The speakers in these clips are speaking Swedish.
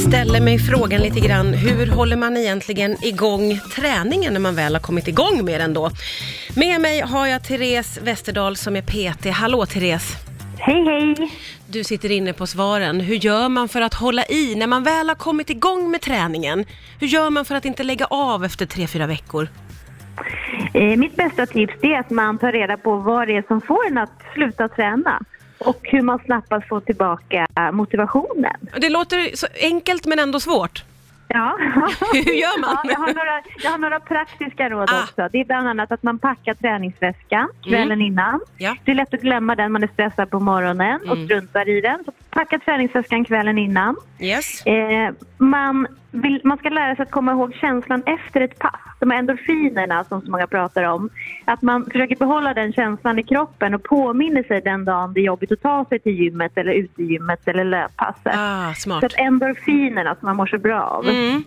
ställer mig frågan lite grann, hur håller man egentligen igång träningen när man väl har kommit igång med den då? Med mig har jag Therese Westerdahl som är PT. Hallå Therese! Hej, hej! Du sitter inne på svaren. Hur gör man för att hålla i när man väl har kommit igång med träningen? Hur gör man för att inte lägga av efter tre fyra veckor? Eh, mitt bästa tips är att man tar reda på vad det är som får en att sluta träna och hur man snabbast får tillbaka motivationen. Det låter så enkelt men ändå svårt. Ja. Hur gör man? Ja, jag, har några, jag har några praktiska råd Ah. också. Det är bland annat att man packar träningsväskan kvällen innan. Ja. Det är lätt att glömma den, man är stressad på morgonen och Mm. struntar i den. Så packa träningsväskan kvällen innan. Yes. Eh, man, vill, man ska lära sig att komma ihåg känslan efter ett pass. De här endorfinerna som så många pratar om. Att man försöker behålla den känslan i kroppen och påminner sig den dagen det är jobbigt att ta sig till gymmet eller ut i gymmet eller löppasset. Ah, Så att endorfinerna som man mår så bra av. Mm.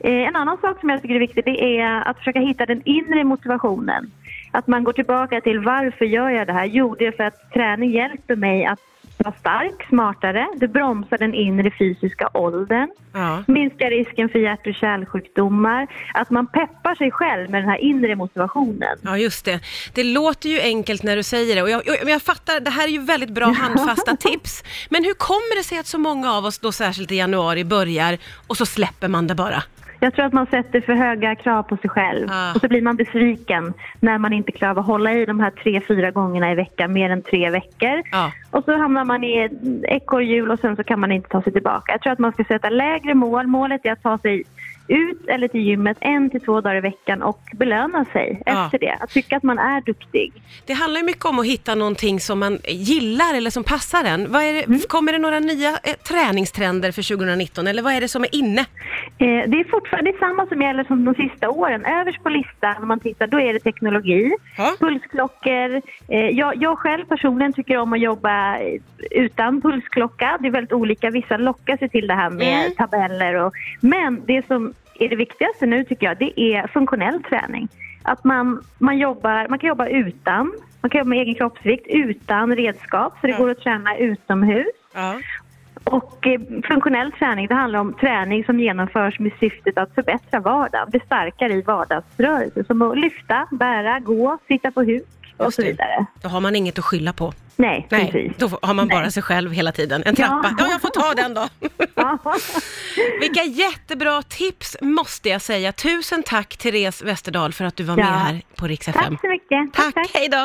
Eh, en annan sak som jag tycker är viktig det är att försöka hitta den inre motivationen. Att man går tillbaka till varför gör jag det här? Jo, det är för att träning hjälper mig att vara stark, smartare. Det bromsar den inre fysiska åldern. Ja. Minskar risken för hjärt och kärlsjukdomar. Att man peppar sig själv med den här inre motivationen. Ja, just det. Det låter ju enkelt när du säger det och jag, jag, jag fattar, det här är ju väldigt bra handfasta tips. Men hur kommer det sig att så många av oss då särskilt i januari börjar och så släpper man det bara? Jag tror att man sätter för höga krav på sig själv Ah. och så blir man besviken när man inte klarar av att hålla i de här tre, fyra gångerna i veckan mer än tre veckor. Ja. Och så hamnar man i ekorrhjul och sen så kan man inte ta sig tillbaka. Jag tror att man ska sätta lägre mål. Målet är att ta sig ut eller till gymmet en till två dagar i veckan och belöna sig Ja. efter det. Att tycka att man är duktig. Det handlar ju mycket om att hitta någonting som man gillar eller som passar en. Vad det, Kommer det några nya eh, träningstrender för 2019 eller vad är det som är inne? Eh, det är fortfarande det är samma som gäller som de sista åren. Överst på listan om man tittar, då är det teknologi, Ja. pulsklockor. Eh, jag, jag själv personligen tycker om att jobba utan pulsklocka. Det är väldigt olika. Vissa lockar sig till det här med Mm. tabeller. Och, men det som är det viktigaste nu tycker jag, det är funktionell träning. Att man, man, jobbar, man kan jobba utan, man kan jobba med egen kroppsvikt utan redskap så det går att träna utomhus. Ja. Och eh, funktionell träning, det handlar om träning som genomförs med syftet att förbättra vardagen, bli starkare i vardagsrörelse. Som att lyfta, bära, gå, sitta på huk och så vidare. Då har man inget att skylla på. Nej, Nej, precis. då har man bara Nej. sig själv hela tiden. En trappa. Ja, Ja. jag får ta den då. Ja. Vilka jättebra tips måste jag säga. Tusen tack Therese Westerdahl för att du var Ja. med här på Rix FM. Tack så mycket. Tack, hej då!